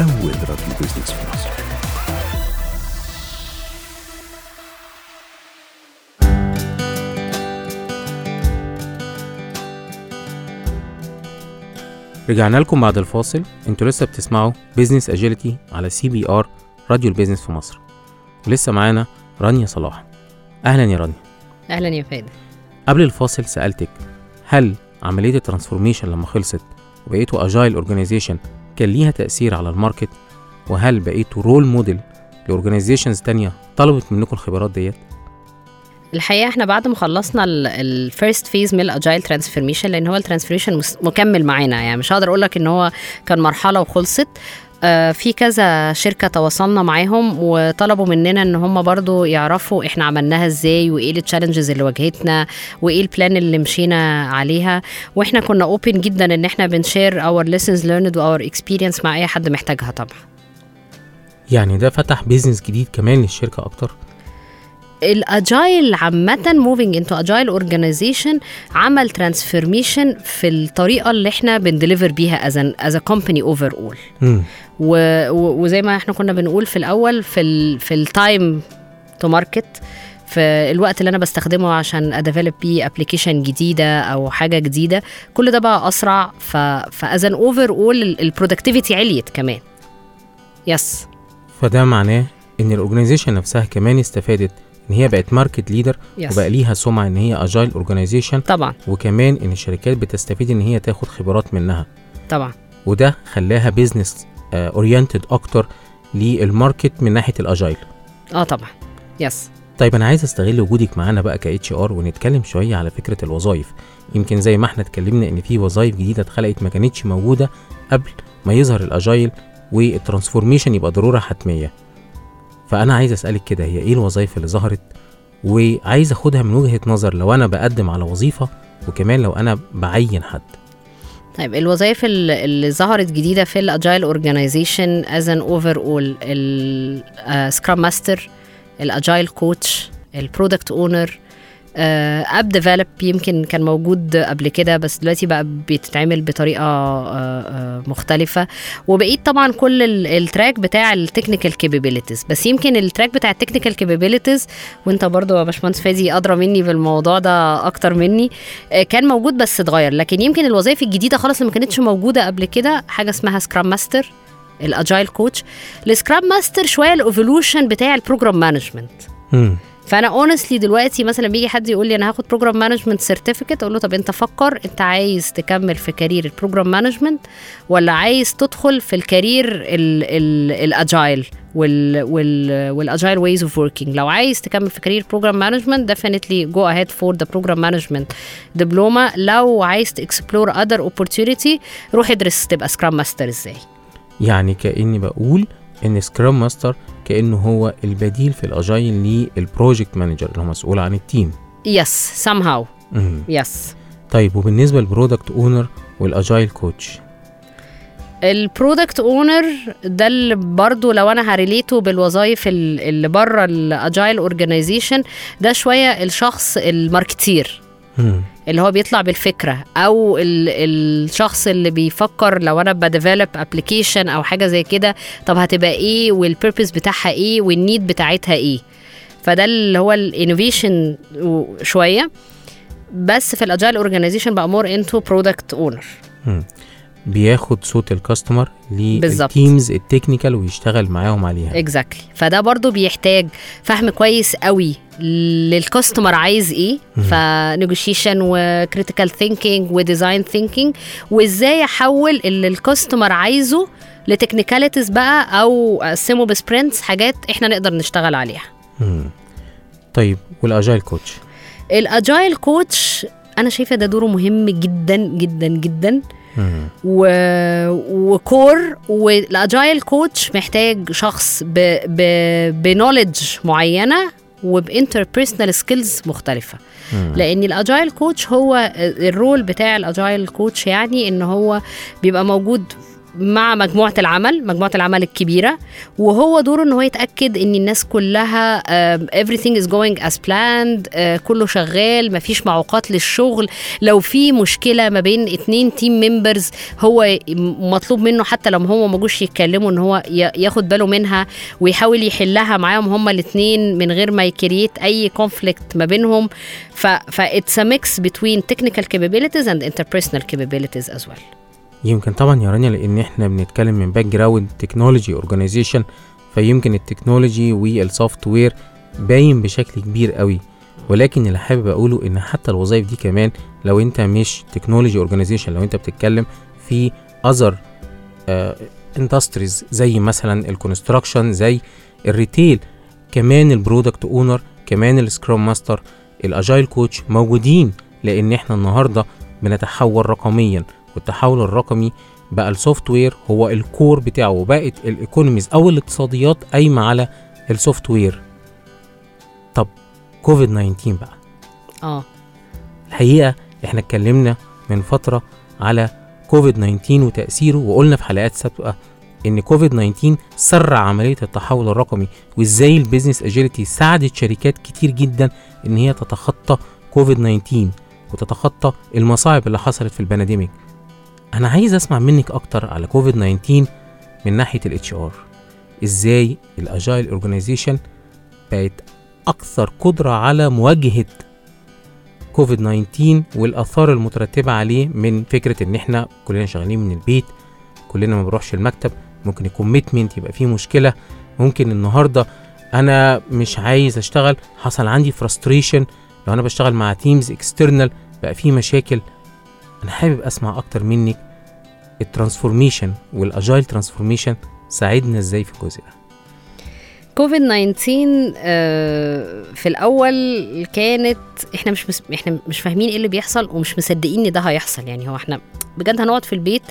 أول راديو business في مصر. رجعنا لكم بعد الفاصل. أنتوا لسه بتسمعوا Business Agility على CBR راديو ال business في مصر. ولسه معانا رانيا صلاح. أهلا يا رانيا. أهلا يا فادي. قبل الفاصل سألتك هل عملية ال transformation لما خلصت وبقيتوا agile organization كان ليها تأثير على ال market وهل بقيتوا role model ل organizations تانية طلبت منكم الخبرات ديت؟ الحقيقة إحنا بعد ما خلصنا ال first phase من ال agile transformation لأن هو ال transformation مكمل معانا. يعني مش هقدر أقول لك إن هو كان مرحلة وخلصت في كذا شركة تواصلنا معاهم وطلبوا مننا إن هم برضو يعرفوا إحنا عملناها إزاي وإيه ال challenges اللي واجهتنا وإيه ال plan اللي مشينا عليها. وإحنا كنا open جدا إن إحنا بن share our lessons learned اور experience مع أي حد محتاجها طبعا. يعني ده فتح business جديد كمان للشركة أكتر؟ ال agile عامة moving into agile organization عمل transformation في الطريقة اللي إحنا بن deliver بيها as as company overall. وزي ما إحنا كنا بنقول في الأول في ال في ال time to market في الوقت اللي أنا بستخدمه عشان ا develop بيه application جديدة أو حاجة جديدة كل ده بقى أسرع. ف as an overall ال productivity عليت كمان. yes فده معناه إن ال organization نفسها كمان استفادت إن هي بقت market leader وبقى ليها سمعة إن هي agile organization طبعا. وكمان إن الشركات بتستفيد إن هي تاخد خبرات منها. طبعا. وده خلاها business oriented أكتر لل market من ناحية الاجايل آه طبعا. yes طيب أنا عايز أستغل وجودك معانا بقى ك HR ونتكلم شوية على فكرة الوظائف. يمكن زي ما إحنا اتكلمنا إن في وظائف جديدة اتخلقت ما كانتش موجودة قبل ما يظهر ال agile وال transformation يبقى ضرورة حتمية. فأنا عايز أسألك كده هي إيه الوظائف اللي ظهرت؟ وعايز أخدها من وجهة نظر لو أنا بقدم على وظيفة وكمان لو أنا بعين حد. طيب الوظائف ال- اللي ظهرت جديدة في ال agile organization as an overall ال scrum master ال agile coach ال product owner app develop يمكن كان موجود قبل كده بس دلوقتي بقى بيتعمل بطريقة آه، آه، مختلفة. وبقيت طبعا كل ال- ال track بتاع ال technical capabilities بس يمكن ال track بتاع ال technical capabilities وانت برضو يا باشمهندس فادي أدرى مني بالموضوع ده أكتر مني آه، كان موجود بس اتغير. لكن يمكن الوظائف الجديدة خالص اللي ما كانتش موجودة قبل كده حاجة اسمها scrum master ال agile coach ال scrum master شوية ال evolution بتاع ال program management. فانا honestly دلوقتي مثلا بيجي حد يقول لي أنا هاخد program management certificate أقول له طب أنت فكر أنت عايز تكمل في career ال program management ولا عايز تدخل في ال career ال agile وال وال وال agile ways of working لو عايز تكمل في career program management definitely go ahead for the program management دبلومة لو عايز ت explore other opportunity روح ادرس تبقى scrum master إزاي. يعني كأني بقول إن scrum master كأنه هو البديل في ال agile لل project manager اللي هو مسؤول عن ال team yes somehow. مم. yes طيب وبالنسبة لل product owner وال agile coach ال product owner ده اللي برضو لو أنا ه relate ه بالوظائف ال- اللي بره ال agile organization ده شوية الشخص ال marketeer. اللي هو بيطلع بالفكرة أو ال- الشخص اللي بيفكر لو أنا ب develop application أو حاجة زي كده طب هتبقى إيه وال purpose بتاعها إيه وال need بتاعتها إيه؟ فده اللي هو ال innovation شوية. بس في ال agile organization بقى more into product owner. بياخد صوت ال customer. لل teams ال technical ويشتغل معاهم عليها. exactly فده برضو بيحتاج فهم كويس قوي لل customer عايز إيه. ف negotiation و critical thinking و design thinking وإزاي أحول اللي ال customer عايزه ل technicalities بقى أو أقسمه ب sprints حاجات إحنا نقدر نشتغل عليها. مم. طيب وال agile coach ال agile coach أنا شايفة ده دوره مهم جدا جدا جدا. و... و core وال agile coach محتاج شخص ب... ب... ب knowledge معينة وب interpersonal skills مختلفة مم. لأن ال agile coach هو ال role بتاع ال agile coach يعني إن هو بيبقى موجود مع مجموعة العمل مجموعة العمل الكبيرة وهو دوره إن هو يتأكد إن الناس كلها everything is going as planned آه، كله شغال مفيش معوقات للشغل. لو في مشكلة ما بين اتنين team members هو مطلوب منه حتى لو هو ما جوش يتكلموا إن هو ياخد باله منها ويحاول يحلها معاهم هما الاتنين من غير ما ي create أي conflict ما بينهم. ف ف it's a mix between technical capabilities and interpersonal capabilities as well. يمكن طبعا يا رانيا لأن إحنا بنتكلم من background technology organization فيمكن ال technology وال software باين بشكل كبير قوي. ولكن اللي حابب أقوله إن حتى الوظائف دي كمان لو أنت مش technology organization لو أنت بتتكلم في other industries زي مثلا ال construction زي ال retail كمان ال product owner كمان ال scrum master ال agile coach موجودين. لأن إحنا النهارده بنتحول رقميا. والتحول الرقمي بقى ال software هو ال core بتاعه وبقت ال economies أو الاقتصاديات قايمة على ال software. طب كوفيد 19 بقى. آه. الحقيقة إحنا اتكلمنا من فترة على كوفيد 19 وتأثيره وقلنا في حلقات سابقة إن كوفيد 19 سرع عملية التحول الرقمي وإزاي ال business agility ساعدت شركات كتير جدا إن هي تتخطى كوفيد 19 وتتخطى المصاعب اللي حصلت في ال pandemic أنا عايز أسمع منك أكتر على كوفيد 19 من ناحية ال HR إزاي ال agile organization بقت أكثر قدرة على مواجهة كوفيد 19 والآثار المترتبة عليه من فكرة إن إحنا كلنا شغالين من البيت كلنا ما بنروحش المكتب ممكن ال commitment يبقى فيه مشكلة. ممكن النهارده أنا مش عايز أشتغل حصل عندي frustration لو أنا بشتغل مع teams external بقى فيه مشاكل. أنا حابب أسمع أكتر منك. ال transformation وال agile transformation ساعدنا إزاي في الجزء ده. كوفيد 19 آه، في الأول كانت إحنا مش مس... إحنا مش فاهمين إيه اللي بيحصل ومش مصدقين إن ده هيحصل. يعني هو إحنا بجد هنقعد في البيت.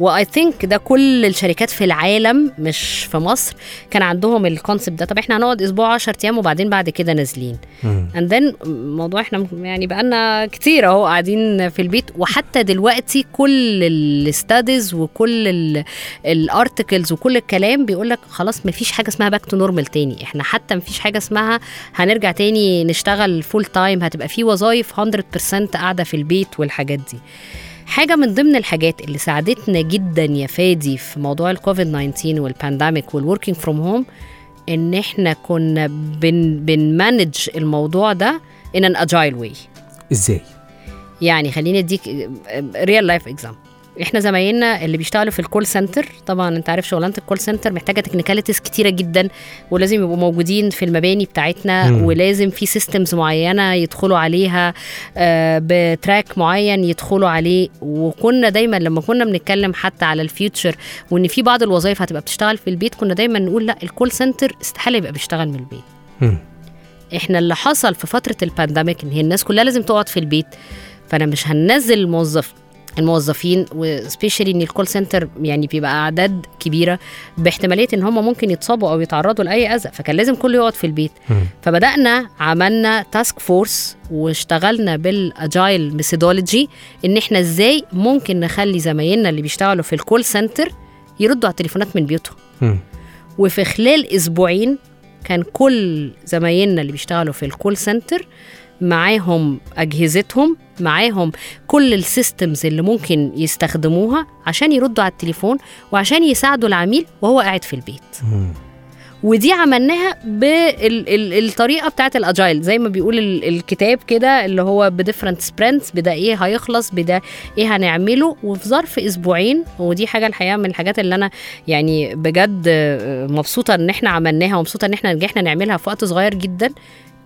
و I think ده كل الشركات في العالم مش في مصر كان عندهم ال concept ده. طب إحنا هنقعد أسبوع 10 أيام وبعدين بعد كده نازلين. and then موضوع إحنا يعني بقالنا كتير أهو قاعدين في البيت. وحتى دلوقتي كل ال studies وكل ال articles وكل الكلام بيقول لك خلاص مفيش حاجة اسمها back to normal تاني. إحنا حتى مفيش حاجة اسمها هنرجع تاني نشتغل full time هتبقى في وظايف 100% قاعدة في البيت والحاجات دي. حاجة من ضمن الحاجات اللي ساعدتنا جدا يا فادي في موضوع الكوفيد 19 وال pandemic وال working from home إن إحنا كنا بن بن manage الموضوع ده in an agile way. إزاي؟ يعني خليني أديك real life example إحنا زمايلنا اللي بيشتغلوا في ال call center طبعا انت عارف شغلانة ال call center محتاجة technicalities كتيرة جدا ولازم يبقوا موجودين في المباني بتاعتنا. ولازم في systems معينة يدخلوا عليها آه، ب track معين يدخلوا عليه وكنا دايما لما كنا بنتكلم حتى على ال future وإن في بعض الوظائف هتبقى بتشتغل في البيت كنا دايما نقول لا ال call center استحالة يبقى بيشتغل من البيت. إحنا اللي حصل في فترة ال pandemic إن هي الناس كلها لازم تقعد في البيت فأنا مش هننزل الموظف الموظفين و specially إن ال call center يعني بيبقى أعداد كبيرة باحتمالية إن هم ممكن يتصابوا أو يتعرضوا لأي أذى فكان لازم كله يقعد في البيت. فبدأنا عملنا task force واشتغلنا بال agile methodology إن إحنا إزاي ممكن نخلي زمايلنا اللي بيشتغلوا في ال call center يردوا على التليفونات من بيوتهم. وفي خلال أسبوعين كان كل زمايلنا اللي بيشتغلوا في ال call center معاهم أجهزتهم معاهم كل ال systems اللي ممكن يستخدموها عشان يردوا على التليفون وعشان يساعدوا العميل وهو قاعد في البيت. ودي عملناها بالطريقة بتاعت ال agile زي ما بيقول ال- الكتاب كده اللي هو ب different sprints بدا إيه هيخلص بدا إيه هنعمله وفي ظرف أسبوعين ودي حاجة الحقيقة من الحاجات اللي أنا يعني بجد مبسوطة إن إحنا عملناها ومبسوطة إن إحنا نجحنا نعملها في وقت صغير جدا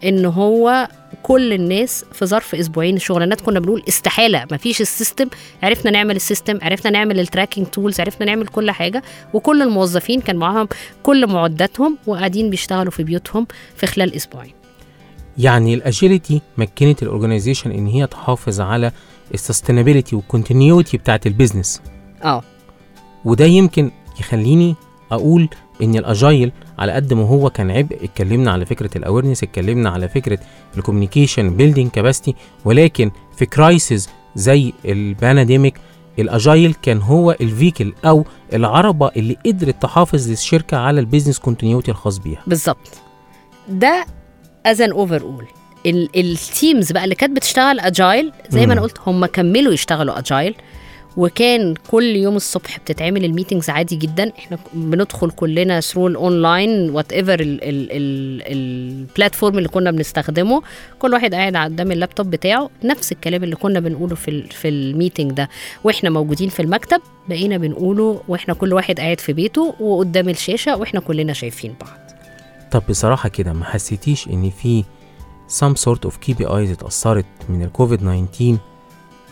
إن هو كل الناس في ظرف أسبوعين الشغلانات كنا بنقول استحالة. مفيش ال system. عرفنا نعمل ال system عرفنا نعمل ال tracking tools عرفنا نعمل كل حاجة. وكل الموظفين كان معاهم كل معداتهم وقاعدين بيشتغلوا في بيوتهم في خلال أسبوعين. يعني ال agility مكنت ال organization إن هي تحافظ على ال sustainability وال continuity بتاعت ال business آه. وده يمكن يخليني أقول إن ال agile على قد ما هو كان عبء اتكلمنا على فكرة ال awareness اتكلمنا على فكرة ال communication building capacity ولكن في crisis زي ال pandemic ال agile كان هو ال vehicle أو العربة اللي قدرت تحافظ للشركة على ال business continuity الخاص بيها. بالظبط ده as an overall ال teams بقى اللي كانت بتشتغل agile زي ما أنا. قلت هم كملوا يشتغلوا agile وكان كل يوم الصبح بتتعمل ال meetings عادي جدا. إحنا بندخل كلنا through ال online whatever ال platform اللي كنا بنستخدمه. كل واحد قاعد قدام اللابتوب بتاعه نفس الكلام اللي كنا بنقوله في في ال meeting ده. وإحنا موجودين في المكتب بقينا بنقوله وإحنا كل واحد قاعد في بيته وقدام الشاشة وإحنا كلنا شايفين بعض. طب بصراحة كده ما حسيتيش إن في some sort of KPIs اتأثرت من الكوفيد 19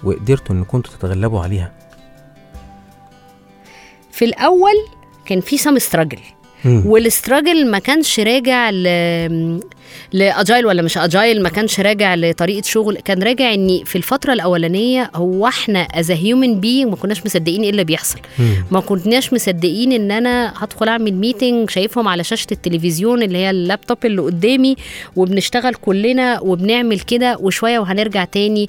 وقدرتوا إن كنتوا تتغلبوا عليها في الأول كان في some struggle مم. وال struggle ما كانش راجع ل ل agile ولا مش agile ما كانش راجع لطريقة شغل كان راجع إن في الفترة الأولانية هو إحنا as human be ما كناش مصدقين إيه اللي بيحصل. ما كناش مصدقين إن أنا هدخل أعمل meeting شايفهم على شاشة التلفزيون اللي هي اللابتوب اللي قدامي وبنشتغل كلنا وبنعمل كده وشوية وهنرجع تاني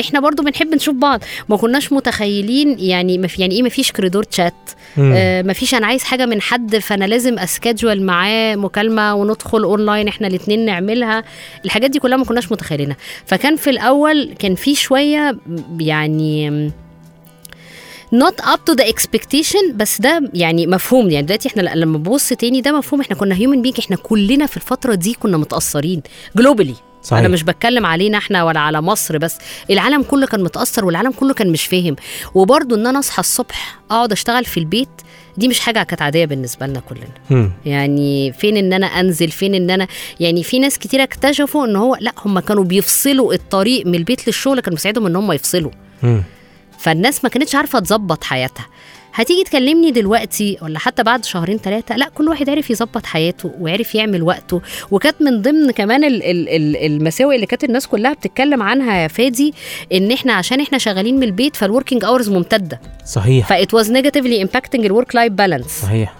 إحنا برضو بنحب نشوف بعض. ما كناش متخيلين يعني ما في يعني إيه ما فيش corridor chat مم. آه مفيش أنا عايز حاجة من حد فانا لازم schedule معاه مكالمة وندخل اونلاين إحنا الاثنين نعملها. الحاجات دي كلها ما كناش متخيلينها. فكان في الأول كان في شوية يعني not up to the expectation بس ده يعني مفهوم. يعني دلوقتي إحنا لما ببص تاني ده مفهوم. إحنا كنا هيومن بينج إحنا كلنا في الفترة دي كنا متأثرين جلوبالي صحيح. أنا مش بتكلم علينا إحنا ولا على مصر بس العالم كله كان متأثر والعالم كله كان مش فاهم وبرضه إن أنا أصحى الصبح أقعد أشتغل في البيت دي مش حاجة كانت عادية بالنسبة لنا كلنا. يعني فين إن أنا أنزل فين إن أنا يعني في ناس كتير اكتشفوا إن هو لأ هم كانوا بيفصلوا الطريق من البيت للشغل كان مساعدهم إن هم يفصلوا مم. فالناس ما كانتش عارفة تظبط حياتها. هتيجي تكلمني دلوقتي ولا حتى بعد شهرين ثلاثة لا كل واحد عرف يظبط حياته وعرف يعمل وقته. وكانت من ضمن كمان ال ال ال المساوئ اللي كانت الناس كلها بتتكلم عنها يا فادي إن إحنا عشان إحنا شغالين من البيت فال working hours ممتدة. صحيح. ف it was negatively impacting ال work life balance صحيح.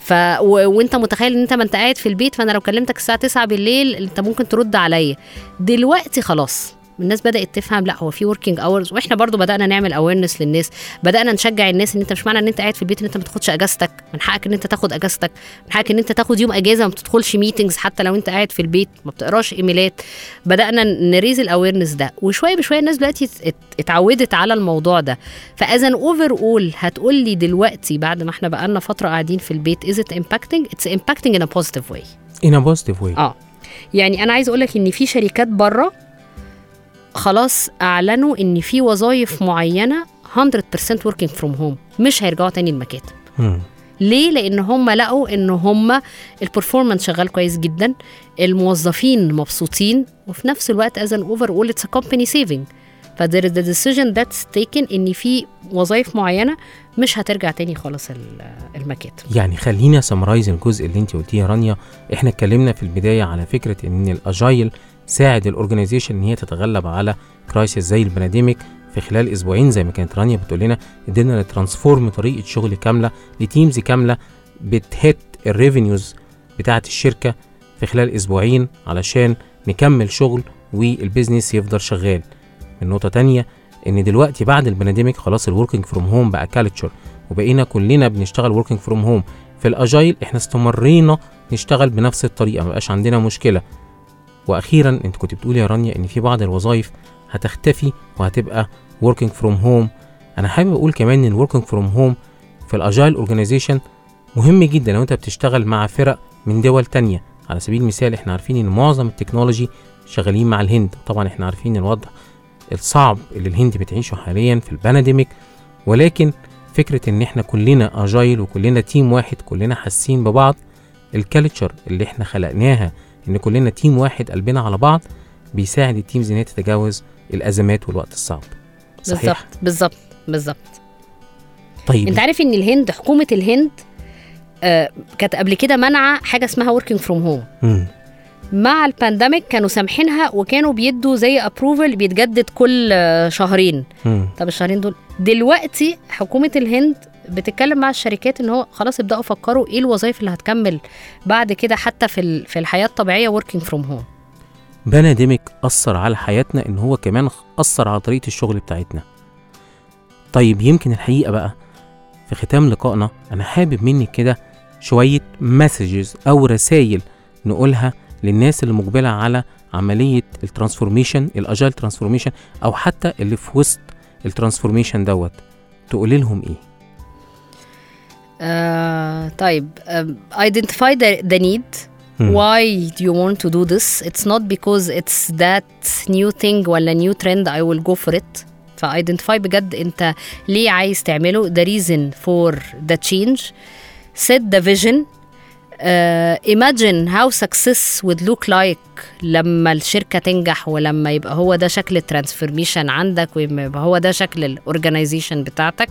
ف و... وانت متخيل إن إنت ما أنت قاعد في البيت فأنا لو كلمتك الساعة 9 بالليل إنت ممكن ترد عليا. دلوقتي خلاص. الناس بدأت تفهم لا هو في working hours وإحنا برضو بدأنا نعمل awareness للناس. بدأنا نشجع الناس إن أنت مش معنى إن أنت قاعد في البيت إن أنت ما تاخدش أجازتك. من حقك إن أنت تاخد أجازتك. من حقك إن أنت تاخد يوم أجازة ما بتدخلش meetings حتى لو أنت قاعد في البيت. ما بتقراش emailات. بدأنا ن raise ال awareness ده. وشوية بشوية الناس دلوقتي ات- اتعودت على الموضوع ده. فاذا overall هتقول لي دلوقتي بعد ما إحنا بقالنا فترة قاعدين في البيت is it impacting it's impacting in a positive way in a positive way. آه. يعني أنا عايز أقول لك إن في شركات بره خلاص أعلنوا إن في وظائف معينة 100% working from home مش هيرجعوا تاني المكاتب. ليه؟ لأن هم لقوا إن هم ال performance شغال كويس جدا الموظفين مبسوطين وفي نفس الوقت as an overall it's company saving ف there the decision that's taken إن في وظائف معينة مش هترجع تاني خالص ال- المكاتب. يعني خلينا summarize الجزء اللي انت قلتيه يا رانيا. إحنا اتكلمنا في البداية على فكرة إن ال agile ساعد ال organization إن هي تتغلب على crisis زي ال pandemic في خلال أسبوعين زي ما كانت رانيا بتقول لنا قدرنا ن transform طريقة شغل كاملة ل teams كاملة بت hit ال revenues بتاعه الشركة في خلال أسبوعين علشان نكمل شغل وال business يفضل شغال. من نقطة تانية إن دلوقتي بعد ال pandemic خلاص ال working from home بقى culture وبقينا كلنا بنشتغل working from home في ال agile إحنا استمرينا نشتغل بنفس الطريقة ما بقاش عندنا مشكلة. وأخيرا أنت كنت بتقولي يا رانيا إن في بعض الوظائف هتختفي وهتبقى working from home. أنا حابب أقول كمان إن ال working from home في ال agile organization مهم جدا لو أنت بتشتغل مع فرق من دول تانية. على سبيل المثال إحنا عارفين إن معظم التكنولوجي شغالين مع الهند. طبعا إحنا عارفين الوضع الصعب اللي الهند بتعيشه حاليا في ال pandemic ولكن فكرة إن إحنا كلنا agile وكلنا team واحد كلنا حاسين ببعض ال culture اللي إحنا خلقناها إن كلنا team واحد قلبنا على بعض بيساعد ال teams إن هي تتجاوز الأزمات والوقت الصعب. صحيح؟ بالظبط بالظبط بالظبط. طيب. أنت عارف إن الهند حكومة الهند آه كانت قبل كده منع حاجة اسمها from home. مم. مع ال pandemic كانوا سامحينها وكانوا بيدوا زي approval بيتجدد كل شهرين. مم. طب الشهرين دول. دلوقتي حكومة الهند بتتكلم مع الشركات إن هو خلاص ابدأوا فكروا إيه الوظائف اللي هتكمل بعد كده حتى في في الحياة الطبيعية working from home. pandemic أثر على حياتنا إن هو كمان أثر على طريقة الشغل بتاعتنا. طيب يمكن الحقيقة بقى في ختام لقائنا أنا حابب منك كده شوية messages أو رسائل نقولها للناس اللي مقبله على عملية ال transformation ال agile transformation أو حتى اللي في وسط ال transformation دوت. تقولي لهم إيه؟ آه طيب um, identify the, the need why do you want to do this it's not because it's that new thing ولا new trend I will go for it ف identify بجد انت ليه عايز تعمله the reason for the change set the vision uh, imagine how success would look like لما الشركة تنجح ولما يبقى هو ده شكل ال transformation عندك ويبقى هو ده شكل ال organization بتاعتك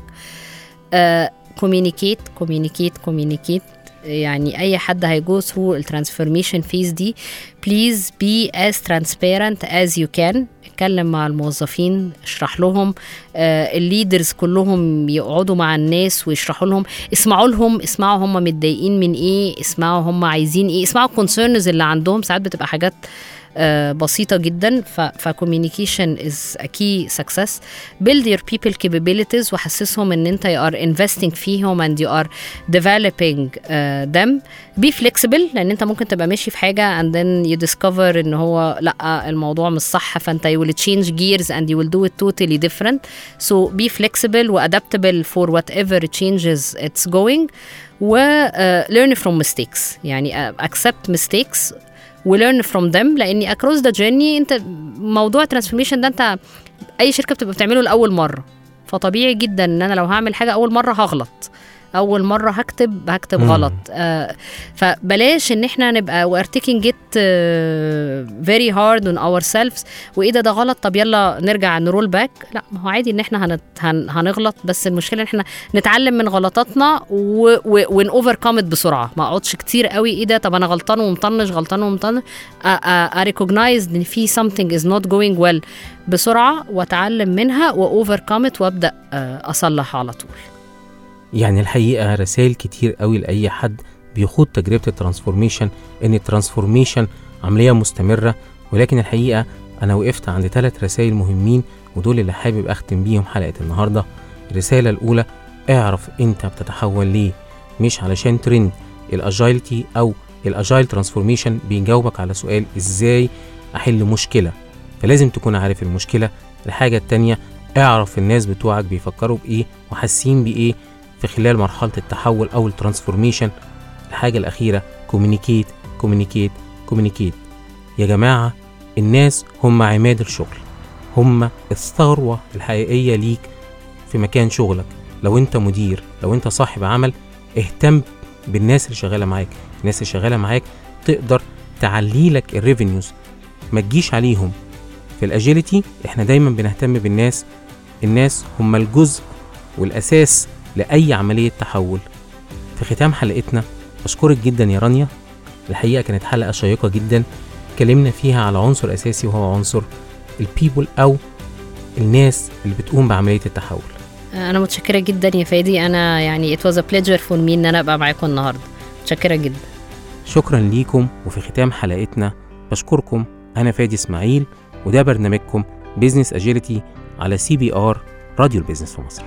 communicate communicate communicate يعني أي حد هي go through ال transformation phase دي please be as transparent as you can. اتكلم مع الموظفين اشرح لهم ال leaders كلهم يقعدوا مع الناس ويشرحوا لهم. اسمعوا لهم اسمعوا هم متضايقين من إيه اسمعوا هم عايزين إيه اسمعوا ال concerns اللي عندهم. ساعات بتبقى حاجات آه، بسيطة جدا ف communication is a key success build your people capabilities وحسسهم ان انت you are investing فيهم you are developing uh, them be flexible لأن انت ممكن تبقى ماشي في حاجة and then you discover ان هو لا الموضوع مش صح فانت you will change gears and you will do it totally different so be flexible و adaptable for whatever changes it's going و uh, learn from mistakes يعني uh, accept mistakes و learn from them لأني across the journey أنت موضوع transformation ده أنت أي شركة بتبقى بتعمله لأول مرة. فطبيعي جدا إن أنا لو هعمل حاجة أول مرة هغلط. أول مرة هكتب هكتب مم. غلط. آه فبلاش إن إحنا نبقى are taking it uh, very hard on ourselves. وإيه ده ده غلط؟ طب يلا نرجع ن roll back لا ما هو عادي إن إحنا هنت هن هنغلط بس المشكلة إن إحنا نتعلم من غلطاتنا ون overcome بسرعة. ما أقعدش كتير قوي إيه ده؟ طب أنا غلطان ومطنش غلطان ومطنش. ا recognize إن في something is not going well بسرعة وأتعلم منها و overcome وأبدأ آه، أصلح على طول. يعني الحقيقة رسائل كتير قوي لأي حد بيخوض تجربة ال transformation إن ال transformation عملية مستمرة ولكن الحقيقة أنا وقفت عند ثلاث رسائل مهمين ودول اللي حابب أختم بيهم حلقة النهارده. الرسالة الأولى اعرف أنت بتتحول ليه؟ مش علشان ترند. ال agility أو ال agile transformation بيجاوبك على سؤال إزاي أحل مشكلة. فلازم تكون عارف المشكلة. الحاجة التانية اعرف الناس بتوعك بيفكروا بإيه وحاسين بإيه. في خلال مرحلة التحول أو ال transformation. الحاجة الأخيرة communicate communicate communicate يا جماعة الناس هم عماد الشغل. هم الثروة الحقيقية ليك في مكان شغلك. لو أنت مدير لو أنت صاحب عمل اهتم بالناس اللي شغالة معاك. الناس اللي شغالة معاك تقدر تعلي لك ال revenues ما تجيش عليهم. في ال agility إحنا دايما بنهتم بالناس. الناس هم الجزء والأساس لأي عملية تحول. في ختام حلقتنا بشكرك جدا يا رانيا. الحقيقة كانت حلقة شيقة جدا. اتكلمنا فيها على عنصر أساسي وهو عنصر ال people أو الناس اللي بتقوم بعملية التحول. أنا متشكرة جدا يا فادي. أنا يعني it was a pleasure for me إن أنا أبقى معاكم النهارده. متشكرة جدا. شكرا ليكم. وفي ختام حلقتنا بشكركم. أنا فادي إسماعيل وده برنامجكم Business Agility على سي بي ار راديو ال business في مصر.